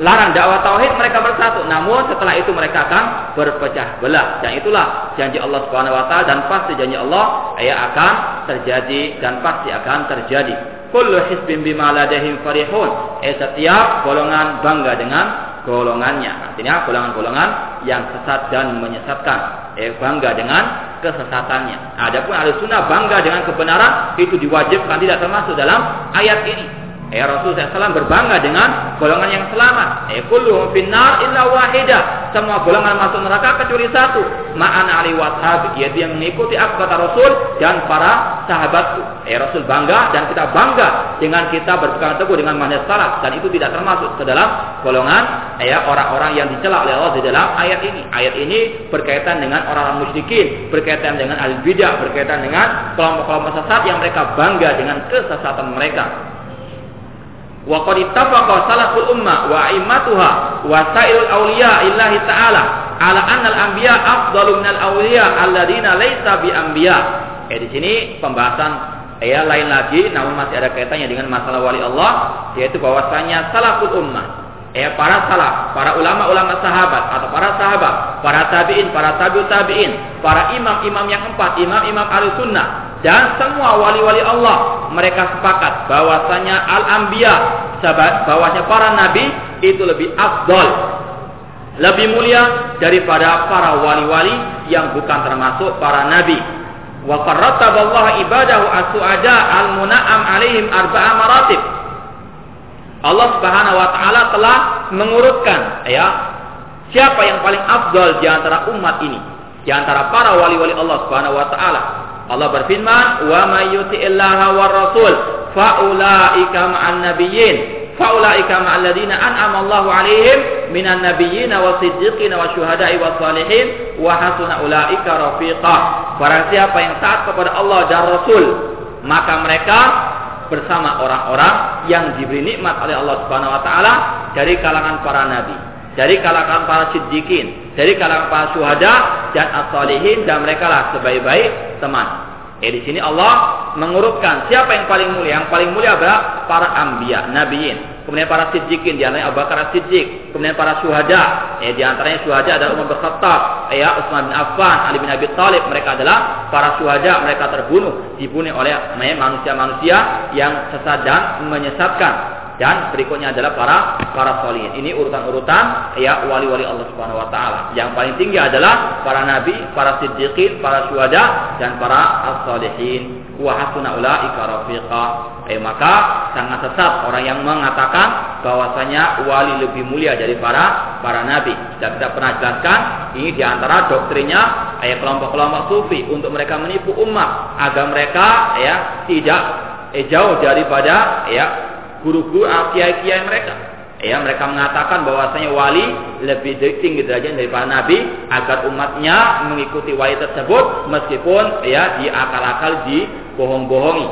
larang dakwah tauhid mereka bersatu. Namun setelah itu mereka akan berpecah belah. Dan itulah janji Allah Subhanahu wa taala dan pasti janji Allah ya akan terjadi dan pasti akan terjadi. Kullu hisbin bima ladahim farihun. Eh setiap golongan bangga dengan golongannya. Artinya golongan-golongan yang sesat dan menyesatkan. Eh bangga dengan kesesatannya. Adapun ahli sunnah bangga dengan kebenaran itu diwajibkan tidak termasuk dalam ayat ini Ya Rasul SAW berbangga dengan golongan yang selamat. Ya kulluhum finnar illa wahida. Semua golongan masuk neraka kecuali satu. Ma'an ali washabi. Yaitu yang mengikuti apa kata Rasul dan para sahabatku. Ya Rasul bangga dan kita bangga dengan kita berpegang teguh dengan manhaj salaf. Dan itu tidak termasuk ke dalam golongan ya orang-orang yang dicela oleh Allah di dalam ayat ini. Ayat ini berkaitan dengan orang-orang musyrikin, berkaitan dengan al bidah, berkaitan dengan kelompok-kelompok sesat yang mereka bangga dengan kesesatan mereka. Wa qad ittafaqa salaful ummah wa a'immatuha wa sa'irul awliya illahi ta'ala ala anna al-anbiya afdalu minal awliya alladziina laisa bi anbiya. Eh di sini pembahasan ya lain lagi namun masih ada kaitannya dengan masalah wali Allah yaitu bahwasanya salaful ummah ya para salaf, para ulama-ulama sahabat atau para sahabat, para tabi'in, para tabi'ut tabi'in, para imam-imam yang empat, imam-imam ahli sunnah dan semua wali-wali Allah mereka sepakat bahwasanya al-anbiya bahwasanya para nabi itu lebih afdol lebih mulia daripada para wali-wali yang bukan termasuk para nabi. Wa qarrataballahu ibadahu as-su'ada al-muna'am alaihim arba'a maratib Allah Subhanahu wa taala telah mengurutkan ya siapa yang paling afdal di antara umat ini di antara para wali-wali Allah Subhanahu wa taala Allah berfirman, "Wa may yuti'illaha war rasul faulaika ma'an nabiyyin faulaika ma'al ladzina an'ama Allahu 'alaihim minan nabiyyin wasiddiqin wasyuhada'i wassalihin wa hasuna ulaika rafiqa." Barang siapa yang taat kepada Allah dan Rasul, maka mereka bersama orang-orang yang diberi nikmat oleh Allah Subhanahu wa taala dari kalangan para nabi, dari kalangan para siddiqin, dari kalangan para syuhada dan as-salihin dan mereka lah sebaik-baik teman. Eh di sini Allah mengurutkan siapa yang paling mulia. Yang paling mulia adalah para ambia, nabiin. Kemudian para siddiqin, di antaranya Abu Bakar Siddiq. Kemudian para syuhada. Eh di antaranya syuhada adalah Umar bin ya Utsman bin Affan, Ali bin Abi Thalib. Mereka adalah para syuhada. Mereka terbunuh, dibunuh oleh manusia-manusia yang sesat dan menyesatkan dan berikutnya adalah para para solihin. Ini urutan-urutan ya wali-wali Allah Subhanahu wa taala. Yang paling tinggi adalah para nabi, para siddiqin, para syuhada dan para as-solihin. Wa ulaika rafiqa. Eh maka sangat sesat orang yang mengatakan bahwasanya wali lebih mulia dari para para nabi. Dan kita pernah jelaskan ini di antara doktrinnya ayat kelompok-kelompok sufi untuk mereka menipu umat agar mereka ya tidak eh, jauh daripada ya guru-guru kiai-kiai mereka. Ya, mereka mengatakan bahwasanya wali lebih tinggi derajat daripada nabi agar umatnya mengikuti wali tersebut meskipun ya diakal-akal dibohong-bohongi.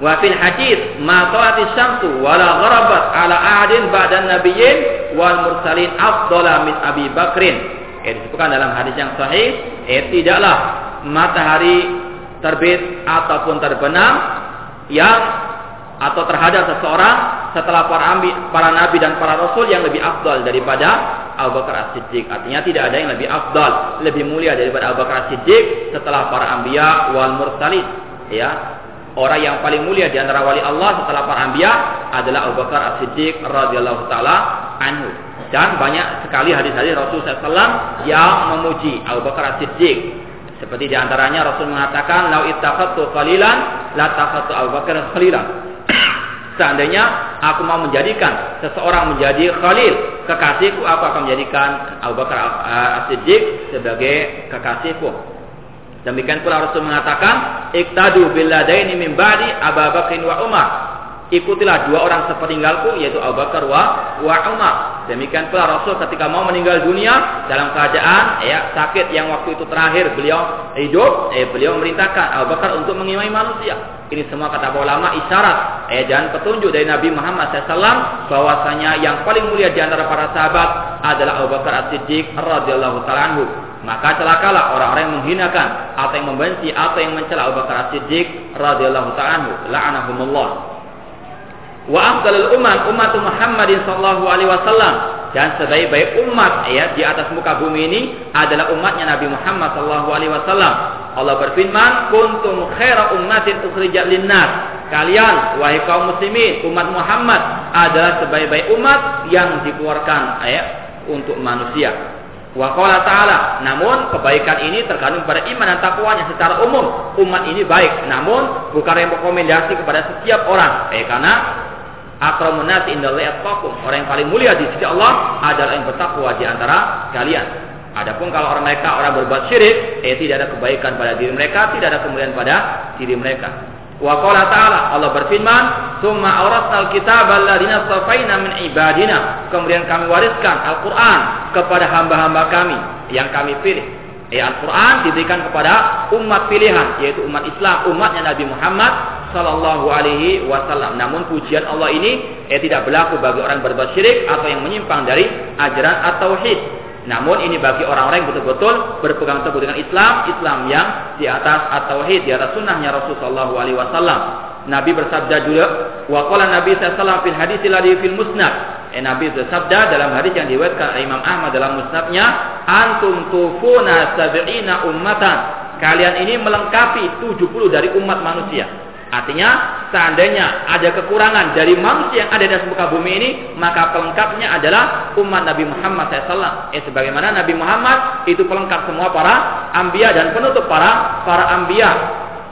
Wa fil hadis ma tawati syamsu wala gharabat ala ahadin ba'da nabiyyin wal mursalin afdala min Abi Bakrin. Eh, disebutkan dalam hadis yang sahih, eh tidaklah matahari terbit ataupun terbenam yang atau terhadap seseorang setelah para, ambi, para nabi dan para rasul yang lebih afdal daripada Abu Bakar As-Siddiq. Artinya tidak ada yang lebih afdal, lebih mulia daripada Abu Bakar As-Siddiq setelah para anbiya wal mursalin. Ya, orang yang paling mulia di antara wali Allah setelah para anbiya adalah Abu Bakar As-Siddiq radhiyallahu taala anhu. Dan banyak sekali hadis-hadis Rasul SAW yang memuji Abu Bakar As-Siddiq. Seperti di antaranya Rasul mengatakan, "Lau ittaqattu qalilan, la taqattu Abu Bakar qalilan." Seandainya aku mau menjadikan seseorang menjadi khalil, kekasihku, aku akan menjadikan Abu Bakar As-Siddiq sebagai kekasihku. Demikian pula Rasul mengatakan, "Iktadu billadaini min ba'di Abu Bakar wa Umar." Ikutilah dua orang sepeninggalku yaitu Abu Bakar wa, wa Umar. Demikian pula Rasul ketika mau meninggal dunia dalam keadaan ya sakit yang waktu itu terakhir beliau hidup, eh, beliau merintahkan Abu Bakar untuk mengimami manusia. Ini semua kata ulama isyarat eh, dan petunjuk dari Nabi Muhammad SAW bahwasanya yang paling mulia di antara para sahabat adalah Abu Bakar As-Siddiq radhiyallahu taala maka celakalah orang-orang yang menghinakan atau yang membenci atau yang mencela Abu Bakar As-Siddiq radhiyallahu ta'ala la'anahumullah. Wa afdalul umat umat Muhammadin sallallahu alaihi wasallam dan sebaik-baik umat ya di atas muka bumi ini adalah umatnya Nabi Muhammad sallallahu alaihi wasallam. Allah berfirman, "Kuntum khaira ummatin ukhrijat linnas." Kalian wahai kaum muslimin, umat Muhammad adalah sebaik-baik umat yang dikeluarkan ya untuk manusia. Wa qala ta'ala, namun kebaikan ini terkandung pada iman dan takwanya secara umum. Umat ini baik, namun bukan rekomendasi kepada setiap orang. Eh karena akramun nasi indallahi atqakum. Orang yang paling mulia di sisi Allah adalah yang bertakwa di antara kalian. Adapun kalau orang mereka orang berbuat syirik, eh tidak ada kebaikan pada diri mereka, tidak ada kemuliaan pada diri mereka. Wa qala ta'ala Allah berfirman, "Tsumma awrasnal kitaba alladziina safaina min ibadina." Kemudian kami wariskan Al-Qur'an kepada hamba-hamba kami yang kami pilih. Ya Al-Qur'an diberikan kepada umat pilihan yaitu umat Islam, umatnya Nabi Muhammad sallallahu alaihi wasallam. Namun pujian Allah ini eh, tidak berlaku bagi orang berbuat syirik atau yang menyimpang dari ajaran at-tauhid. Namun ini bagi orang-orang yang betul-betul berpegang teguh dengan Islam, Islam yang di atas at-tauhid, di atas sunnahnya Rasulullah alaihi wasallam. Nabi bersabda juga, wa qala Nabi sallallahu fil hadis ladzi fil musnad. Eh, Nabi bersabda dalam hadis yang diriwayatkan Imam Ahmad dalam musnadnya, antum tufuna sab'ina ummatan. Kalian ini melengkapi 70 dari umat manusia. Artinya, seandainya ada kekurangan dari manusia yang ada di muka bumi ini, maka pelengkapnya adalah umat Nabi Muhammad SAW. Eh, sebagaimana Nabi Muhammad itu pelengkap semua para ambia dan penutup para para ambia.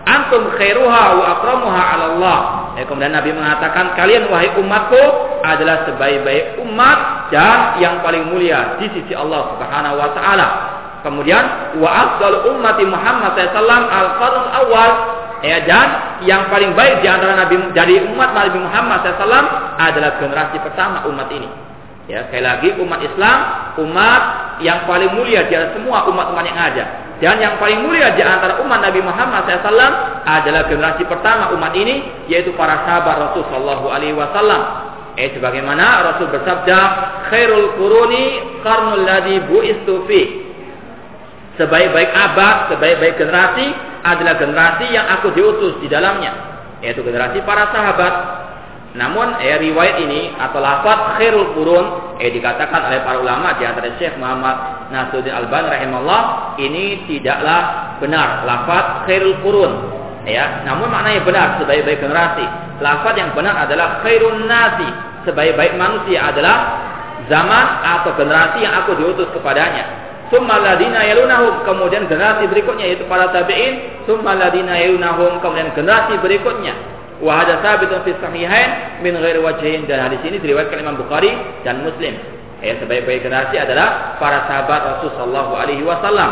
Antum khairuha wa akramuha ala Allah. Eh, kemudian Nabi mengatakan, kalian wahai umatku adalah sebaik-baik umat dan yang paling mulia di sisi Allah Subhanahu wa taala. Kemudian wa afdal ummati Muhammad SAW al-qarn awal Ya, dan yang paling baik di antara Nabi dari umat Nabi Muhammad SAW adalah generasi pertama umat ini. Ya, sekali lagi umat Islam, umat yang paling mulia di antara semua umat-umat yang ada. Dan yang paling mulia di antara umat Nabi Muhammad SAW adalah generasi pertama umat ini, yaitu para sahabat Rasul Shallallahu Alaihi Wasallam. Eh, sebagaimana Rasul bersabda, khairul kuruni karnul ladhi bu'istu Sebaik-baik abad, sebaik-baik generasi adalah generasi yang aku diutus di dalamnya, yaitu generasi para sahabat. Namun eh, riwayat ini atau lafaz khairul qurun eh dikatakan oleh para ulama di antara Syekh Muhammad Nasruddin Alban rahimahullah ini tidaklah benar lafaz khairul qurun ya. Namun maknanya benar sebaik-baik generasi. Lafaz yang benar adalah khairun nasi sebaik-baik manusia adalah zaman atau generasi yang aku diutus kepadanya Summa ladina yalunahum. Kemudian generasi berikutnya yaitu para tabi'in. Summa ladina yalunahum. Kemudian generasi berikutnya. Wa hadza sabitun fi sahihain min ghairi wajhin dan hadis ini diriwayatkan Imam Bukhari dan Muslim. Ya sebaik-baik generasi adalah para sahabat Rasul sallallahu alaihi wasallam.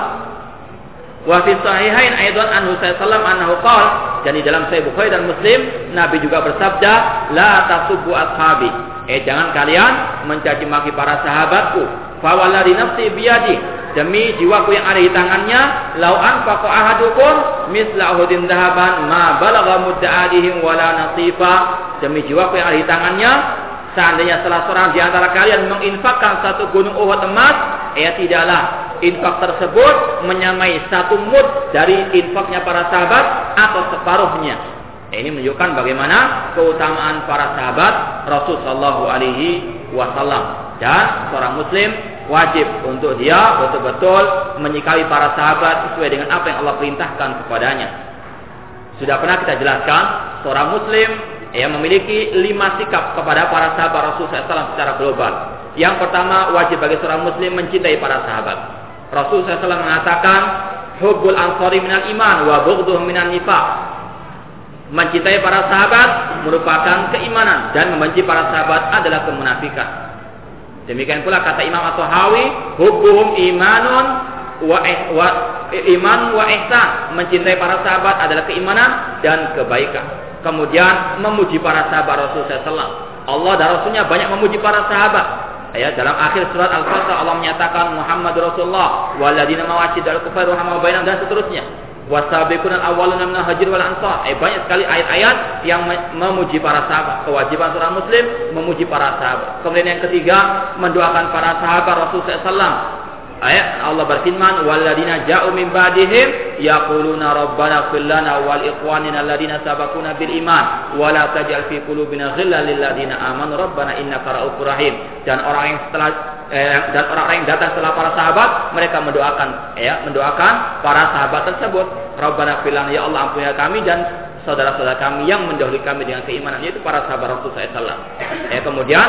Wa fi sahihain aidan anhu sallallahu anhu qala. Dan di dalam Sahih Bukhari dan Muslim Nabi juga bersabda la tasubbu ashabi. Eh jangan kalian mencaci maki para sahabatku. Fa wallahi nafsi biyadi demi jiwaku yang ada di tangannya lau anfaqa ahadukum misla uhudin dhahaban ma balagha mudda'adihim wala nasifa. Demi jiwaku yang ada di tangannya seandainya salah seorang di antara kalian menginfakkan satu gunung Uhud emas ya tidaklah infak tersebut menyamai satu mud dari infaknya para sahabat atau separuhnya. Ini menunjukkan bagaimana keutamaan para sahabat Rasul Shallallahu Alaihi Wasallam. Dan seorang Muslim wajib untuk dia betul-betul menyikapi para sahabat sesuai dengan apa yang Allah perintahkan kepadanya. Sudah pernah kita jelaskan, seorang Muslim yang memiliki lima sikap kepada para sahabat Rasulullah SAW secara global. Yang pertama, wajib bagi seorang Muslim mencintai para sahabat. Rasulullah SAW mengatakan, Hubbul ansari minal iman wa bughduhum minal nifaq. Mencintai para sahabat merupakan keimanan dan membenci para sahabat adalah kemunafikan. Demikian pula kata Imam At-Tahawi, hubbuhum imanun wa, eh, wa iman wa ihsan. Mencintai para sahabat adalah keimanan dan kebaikan. Kemudian memuji para sahabat Rasulullah SAW. Allah dan Rasulnya banyak memuji para sahabat. Ya, dalam akhir surat Al-Fatihah Allah menyatakan Muhammad Rasulullah waladina mawajid al-kufar wa dan seterusnya wasabiqun al-awwaluna minal hajir wal ansar. Eh banyak sekali ayat-ayat yang memuji para sahabat. Kewajiban seorang muslim memuji para sahabat. Kemudian yang ketiga mendoakan para sahabat Rasulullah SAW. Ayat Allah berfirman walladzina ja'u min ba'dihim yaquluna rabbana fil lana wal ikhwanina alladziina sabaquna bil iman wa la taj'al fi qulubina ghillan lil ladzina amanu rabbana innaka ra'ufur rahim. Dan orang yang setelah eh, dan orang-orang yang datang setelah para sahabat mereka mendoakan ya mendoakan para sahabat tersebut Rabbana filan ya Allah ampunilah kami dan saudara-saudara kami yang mendahului kami dengan keimanan yaitu para sahabat Rasul SAW. Ya, kemudian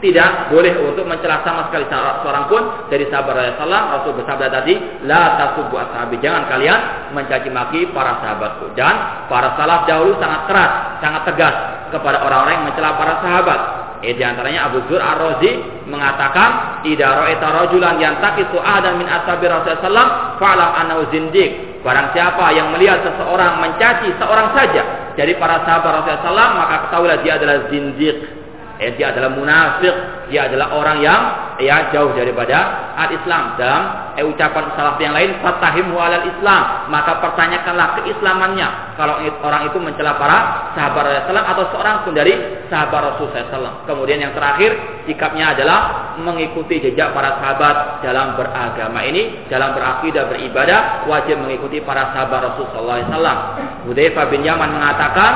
tidak boleh untuk mencela sama sekali seorang pun dari sahabat Rasulullah Rasul bersabda tadi la tasubbu ashabi jangan kalian mencaci maki para sahabatku dan para salaf dahulu sangat keras sangat tegas kepada orang-orang yang mencela para sahabat Eh, di antaranya Abu Zur Ar-Razi mengatakan, "Idza ra'aita rajulan yantaqisu ahadan min ashabi Rasulullah fa'lam annahu zindiq." Barang siapa yang melihat seseorang mencaci seorang saja dari para sahabat Rasulullah maka ketahuilah dia adalah zindiq. Eh, dia adalah munafik, dia adalah orang yang ya jauh daripada al-Islam. Dalam eh, ucapan salaf yang lain, fatahimu alal Islam, maka pertanyakanlah keislamannya. Kalau orang itu mencela para sahabat Rasulullah atau seorang pun dari sahabat Rasulullah. Kemudian yang terakhir, sikapnya adalah mengikuti jejak para sahabat dalam beragama ini, dalam berakidah beribadah, wajib mengikuti para sahabat Rasulullah SAW. Hudzaifah bin Yaman mengatakan,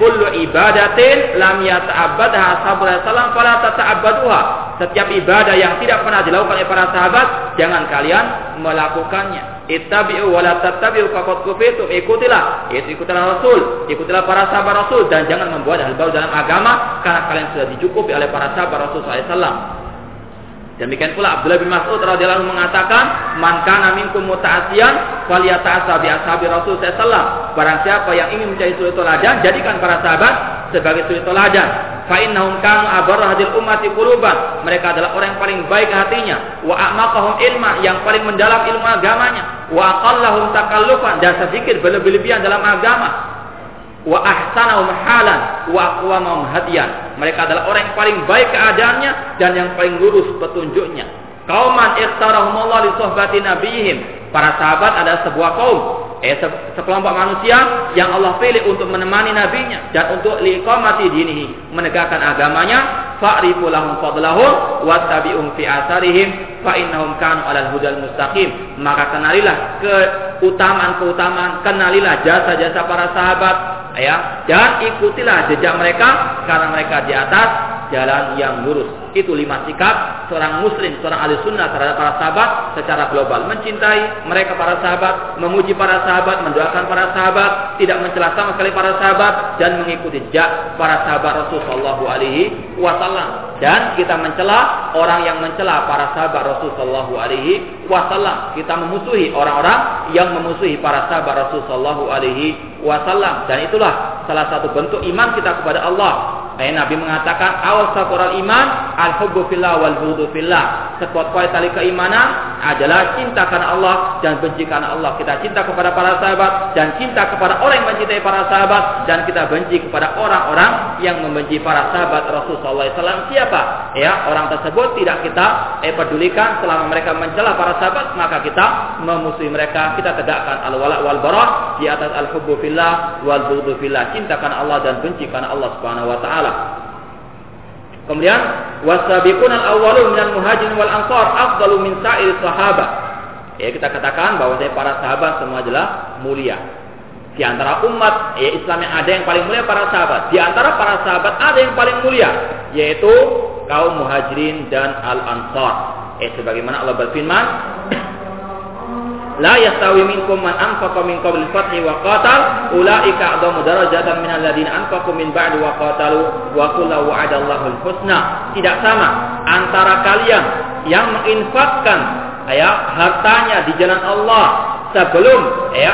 kullu ibadatin lam yata'abbadha ashabul salam fala tata'abbaduha. Setiap ibadah yang tidak pernah dilakukan oleh para sahabat, jangan kalian melakukannya. Ittabi'u wa la tattabi'u faqad kufitum. Ikutilah, yaitu ikutilah Rasul, ikutilah para sahabat Rasul dan jangan membuat hal baru dalam agama karena kalian sudah dicukupi oleh para sahabat Rasul sallallahu Demikian pula Abdullah bin Mas'ud radhiyallahu anhu mengatakan, "Man kana minkum muta'assiyan falyata'assa bi ashabi Rasul sallallahu Barang siapa yang ingin mencari suri teladan, jadikan para sahabat sebagai suri teladan. Fa innahum kanu abarra hadil ummati quluban. Mereka adalah orang yang paling baik hatinya, wa a'maqahum ilma, yang paling mendalam ilmu agamanya, wa aqallahum takallufan dan sedikit berlebih-lebihan dalam agama wa ahsanahum halan wa aqwamahum hadiyan. Mereka adalah orang yang paling baik keadaannya dan yang paling lurus petunjuknya. Kauman ikhtarahumullah li sohbati nabiyihim. Para sahabat adalah sebuah kaum eh, se sekelompok manusia yang Allah pilih untuk menemani nabinya dan untuk liqamati dinihi, menegakkan agamanya, fa'rifu lahum fadlahum wattabi'um fi asarihim fa innahum kanu 'alal hudal mustaqim. Maka kenalilah keutamaan-keutamaan, kenalilah jasa-jasa para sahabat ya dan ikutilah jejak mereka karena mereka di atas jalan yang lurus. Itu lima sikap seorang muslim, seorang ahli sunnah terhadap para sahabat secara global. Mencintai mereka para sahabat, memuji para sahabat, mendoakan para sahabat, tidak mencela sama sekali para sahabat dan mengikuti jejak para sahabat Rasulullah alaihi wasallam. Dan kita mencela orang yang mencela para sahabat Rasulullah alaihi wasallam. Kita memusuhi orang-orang yang memusuhi para sahabat Rasulullah alaihi wasallam. Dan itulah salah satu bentuk iman kita kepada Allah. Nabi mengatakan awal iman al-hubbu fillah wal bughdu fillah. Sekuat-kuat tali keimanan adalah cinta karena Allah dan benci karena Allah. Kita cinta kepada para sahabat dan cinta kepada orang yang mencintai para sahabat dan kita benci kepada orang-orang yang membenci para sahabat Rasulullah SAW. Siapa? Ya, orang tersebut tidak kita eh, pedulikan selama mereka mencela para sahabat, maka kita memusuhi mereka. Kita tegakkan al-wala wal barah di atas al-hubbu fillah wal bughdu fillah. Cinta karena Allah dan benci karena Allah Subhanahu wa taala. Kemudian wasabiqun al-awwalun minal muhajirin wal ansar afdalu min sa'ir sahabat. Ya kita katakan bahwa para sahabat semua adalah mulia. Di antara umat ya Islam yang ada yang paling mulia para sahabat. Di antara para sahabat ada yang paling mulia yaitu kaum muhajirin dan al-ansar. Eh sebagaimana Allah berfirman La yastawi minkum man anfaqa min qabl al-fathi wa qatal ulaika darajatan anfaqu min wa qatalu wa wa'adallahu. Tidak sama antara kalian yang menginfakkan ya hartanya di jalan Allah sebelum ya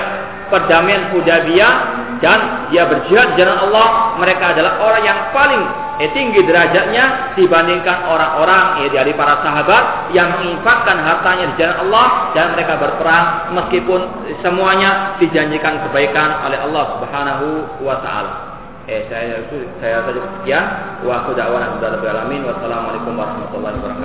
perdamaian Hudaybiyah dan dia berjihad di jalan Allah, mereka adalah orang yang paling eh, tinggi derajatnya dibandingkan orang-orang eh, dari para sahabat yang menginfakkan hartanya di jalan Allah dan mereka berperang meskipun semuanya dijanjikan kebaikan oleh Allah Subhanahu wa taala. Eh saya saya saja sekian wa aku dakwana alamin wassalamualaikum warahmatullahi wabarakatuh.